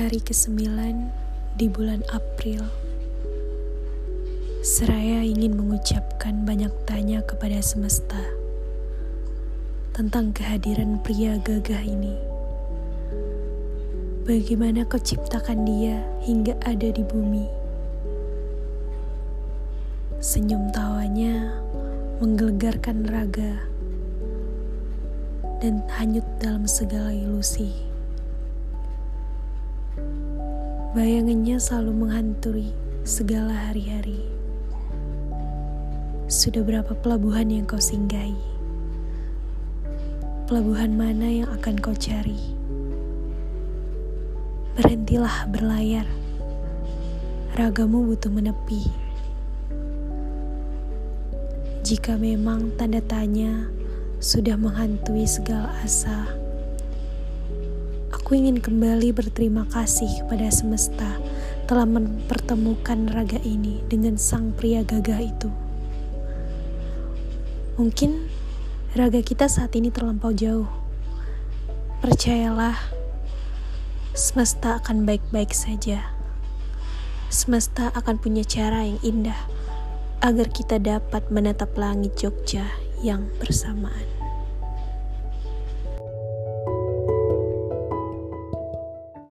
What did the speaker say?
Hari ke-9 di bulan April. Seraya ingin mengucapkan banyak tanya kepada semesta tentang kehadiran pria gagah ini. Bagaimana kau ciptakan dia hingga ada di bumi? Senyum tawanya menggelegarkan raga dan hanyut dalam segala ilusi. Bayangannya selalu menghantui segala hari-hari. Sudah berapa pelabuhan yang kau singgahi? Pelabuhan mana yang akan kau cari? Berhentilah berlayar. Ragamu butuh menepi. Jika memang tanda tanya sudah menghantui segala asa, Aku ingin kembali berterima kasih kepada semesta telah mempertemukan raga ini dengan sang pria gagah itu. Mungkin raga kita saat ini terlampau jauh. Percayalah, semesta akan baik-baik saja. Semesta akan punya cara yang indah agar kita dapat menatap langit Jogja yang bersamaan.